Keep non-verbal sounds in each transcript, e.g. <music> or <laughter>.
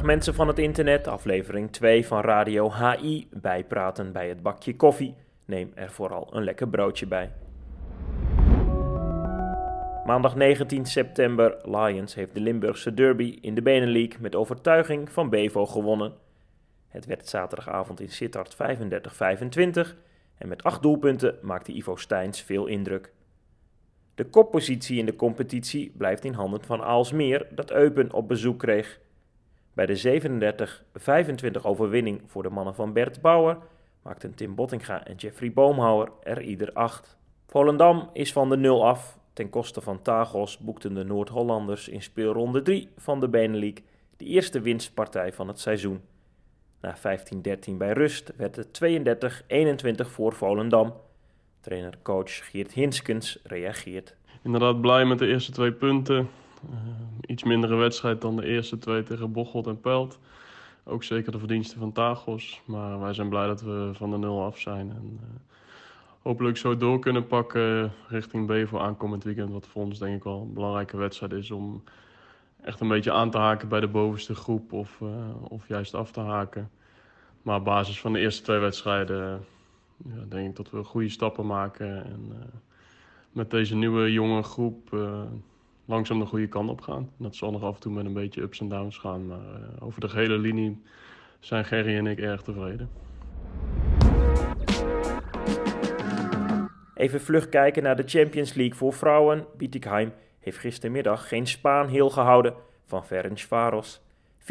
mensen van het internet, aflevering 2 van Radio HI, bijpraten bij het bakje koffie. Neem er vooral een lekker broodje bij. Maandag 19 september, Lions heeft de Limburgse derby in de Benelink met overtuiging van Bevo gewonnen. Het werd zaterdagavond in Sittard 35-25 en met acht doelpunten maakte Ivo Steins veel indruk. De koppositie in de competitie blijft in handen van Aalsmeer, dat Eupen op bezoek kreeg. Bij de 37-25 overwinning voor de mannen van Bert Bauer maakten Tim Bottinga en Jeffrey Boomhouwer er ieder acht. Volendam is van de nul af. Ten koste van Tagos boekten de Noord-Hollanders in speelronde 3 van de Benelink de eerste winstpartij van het seizoen. Na 15-13 bij rust werd het 32-21 voor Volendam. Trainer-coach Geert Hinskens reageert. Inderdaad blij met de eerste twee punten. Uh, iets mindere wedstrijd dan de eerste twee tegen Bocholt en Pelt. Ook zeker de verdiensten van Tagos. Maar wij zijn blij dat we van de nul af zijn. En, uh, hopelijk zo door kunnen pakken richting B voor aankomend weekend. Wat voor ons denk ik wel een belangrijke wedstrijd is om echt een beetje aan te haken bij de bovenste groep. Of, uh, of juist af te haken. Maar op basis van de eerste twee wedstrijden ja, denk ik dat we goede stappen maken. En met deze nieuwe jonge groep langzaam de goede kant op gaan. Dat zal nog af en toe met een beetje ups en downs gaan. Maar uh, over de gehele linie zijn Gerry en ik erg tevreden. Even vlug kijken naar de Champions League voor vrouwen. Bietigheim heeft gistermiddag geen Spaan heel gehouden van Ferencvaros. 40-20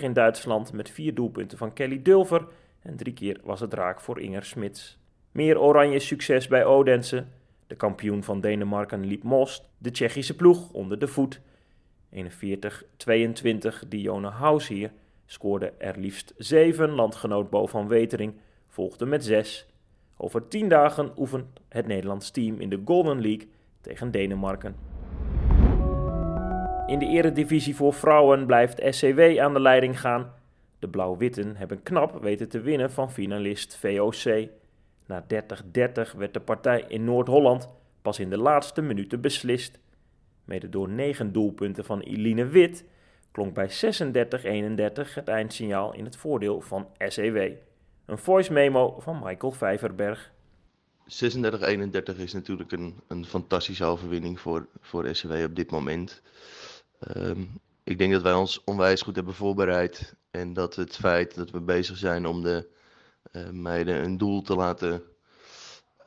in Duitsland met vier doelpunten van Kelly Dulver. En drie keer was het raak voor Inger Smits. Meer oranje succes bij Odense. De kampioen van Denemarken liep Most de Tsjechische ploeg onder de voet. 41-22 Dione Haus hier scoorde er liefst 7. Landgenoot Bo van Wetering volgde met 6. Over 10 dagen oefent het Nederlands team in de Golden League tegen Denemarken. In de eredivisie voor vrouwen blijft SCW aan de leiding gaan. De Blauw-Witten hebben knap weten te winnen van finalist VOC. Na 30-30 werd de partij in Noord-Holland pas in de laatste minuten beslist. Mede door 9 doelpunten van Eline Wit klonk bij 36-31 het eindsignaal in het voordeel van SEW. Een voice memo van Michael Vijverberg. 36-31 is natuurlijk een, een fantastische overwinning voor, voor SEW op dit moment. Um, ik denk dat wij ons onwijs goed hebben voorbereid. En dat het feit dat we bezig zijn om de meiden een doel te laten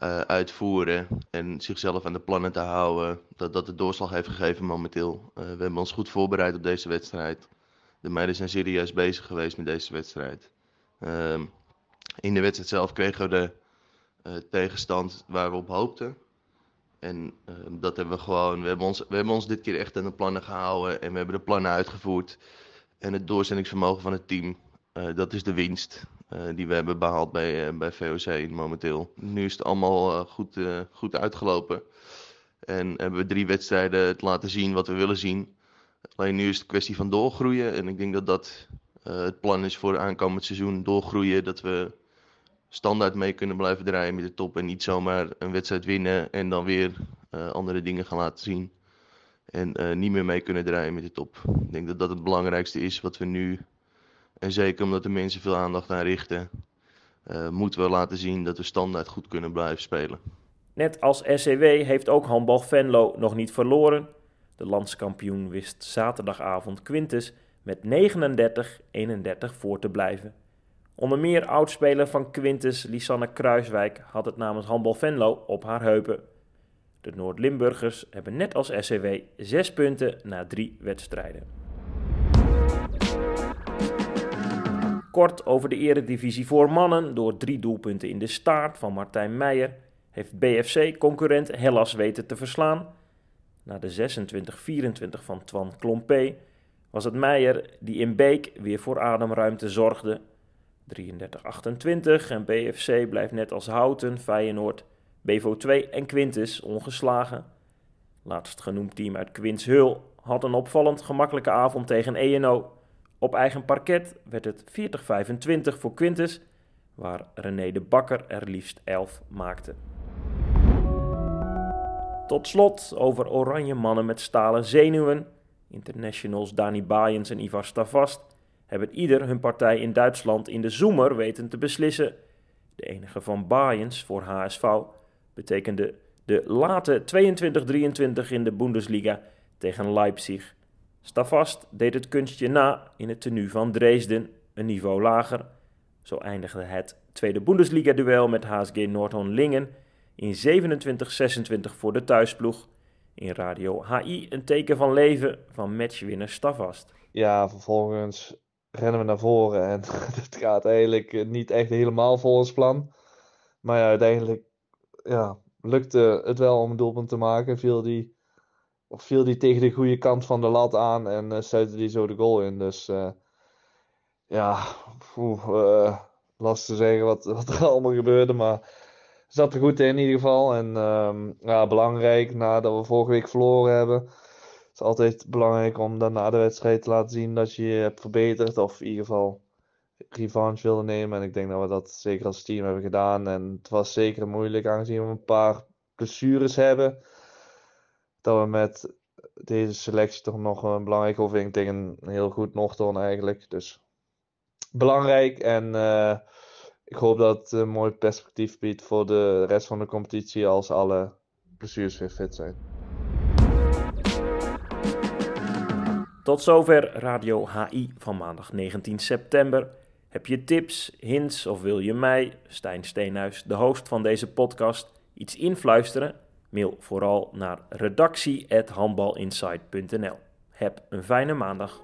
uh, uitvoeren en zichzelf aan de plannen te houden, dat dat de doorslag heeft gegeven momenteel. Uh, we hebben ons goed voorbereid op deze wedstrijd. De meiden zijn serieus bezig geweest met deze wedstrijd. Uh, in de wedstrijd zelf kregen we de tegenstand waar we op hoopten. En ehm, dat hebben we gewoon, we hebben, ons, we hebben ons dit keer echt aan de plannen gehouden en we hebben de plannen uitgevoerd. En het doorzettingsvermogen van het team, dat is de winst. Uh, die we hebben behaald bij, uh, bij VOC momenteel. Nu is het allemaal uh, goed, goed uitgelopen. En hebben we drie wedstrijden het laten zien wat we willen zien. Alleen nu is het kwestie van doorgroeien. En ik denk dat dat het plan is voor aankomend seizoen. Doorgroeien, dat we standaard mee kunnen blijven draaien met de top. En niet zomaar een wedstrijd winnen en dan weer andere dingen gaan laten zien. En niet meer mee kunnen draaien met de top. Ik denk dat dat het belangrijkste is wat we nu en zeker omdat de mensen veel aandacht aan richten, uh, moeten we laten zien dat we standaard goed kunnen blijven spelen. Net als SCW heeft ook handbal Venlo nog niet verloren. De landskampioen wist zaterdagavond Quintus met 39-31 voor te blijven. Onder meer oudspeler van Quintus, Lisanne Kruiswijk, had het namens handbal Venlo op haar heupen. De Noord-Limburgers hebben net als SCW zes punten na drie wedstrijden. Kort over de eredivisie voor mannen. Door drie doelpunten in de staart van Martijn Meijer heeft BFC-concurrent Hellas weten te verslaan. Na de 26-24 van Twan Klompé was het Meijer die in Beek weer voor ademruimte zorgde. 33-28 en BFC blijft net als Houten, Feyenoord, Bevo 2 en Quintus ongeslagen. Laatst genoemd team uit Quinshul had een opvallend gemakkelijke avond tegen ENO. Op eigen parket werd het 40-25 voor Quintus, waar René de Bakker er liefst 11 maakte. Tot slot over oranje mannen met stalen zenuwen. Internationals Dani Baaiens en Ivar Stavast hebben ieder hun partij in Duitsland in de zoemer weten te beslissen. De enige van Bayerns voor HSV betekende de late 22-23 in de Bundesliga tegen Leipzig. Stavast deed het kunstje na in het tenue van Dresden, een niveau lager. Zo eindigde het tweede Bundesliga-duel met HSG Noordhoorn-Lingen in 27-26 voor de thuisploeg. In Radio HI een teken van leven van matchwinner Stavast. Ja, vervolgens rennen we naar voren en <laughs> het gaat eigenlijk niet echt helemaal volgens plan. Maar ja, uiteindelijk ja, lukte het wel om een doelpunt te maken. Viel die, viel die tegen de goede kant van de lat aan en uh, stuitte die zo de goal in. Dus uh, ja, oeh, uh, lastig te zeggen wat, <laughs> wat er allemaal gebeurde. Maar zat er goed in in ieder geval. En um, ja, belangrijk nadat we vorige week verloren hebben. Het is altijd belangrijk om dan na de wedstrijd te laten zien dat je je hebt verbeterd. Of in ieder geval revanche wilde nemen. En ik denk dat we dat zeker als team hebben gedaan. En het was zeker moeilijk aangezien we een paar blessures hebben. Dat we met deze selectie toch nog een belangrijke overwinning tegen een heel goed Noordhoorn eigenlijk. Dus belangrijk en uh, ik hoop dat het een mooi perspectief biedt voor de rest van de competitie als alle blessures weer fit zijn. Tot zover Radio HI van maandag 19 september. Heb je tips, hints of wil je mij, Stijn Steenhuis, de host van deze podcast, iets influisteren? Mail vooral naar redactie.handbalinsight.nl. Heb een fijne maandag.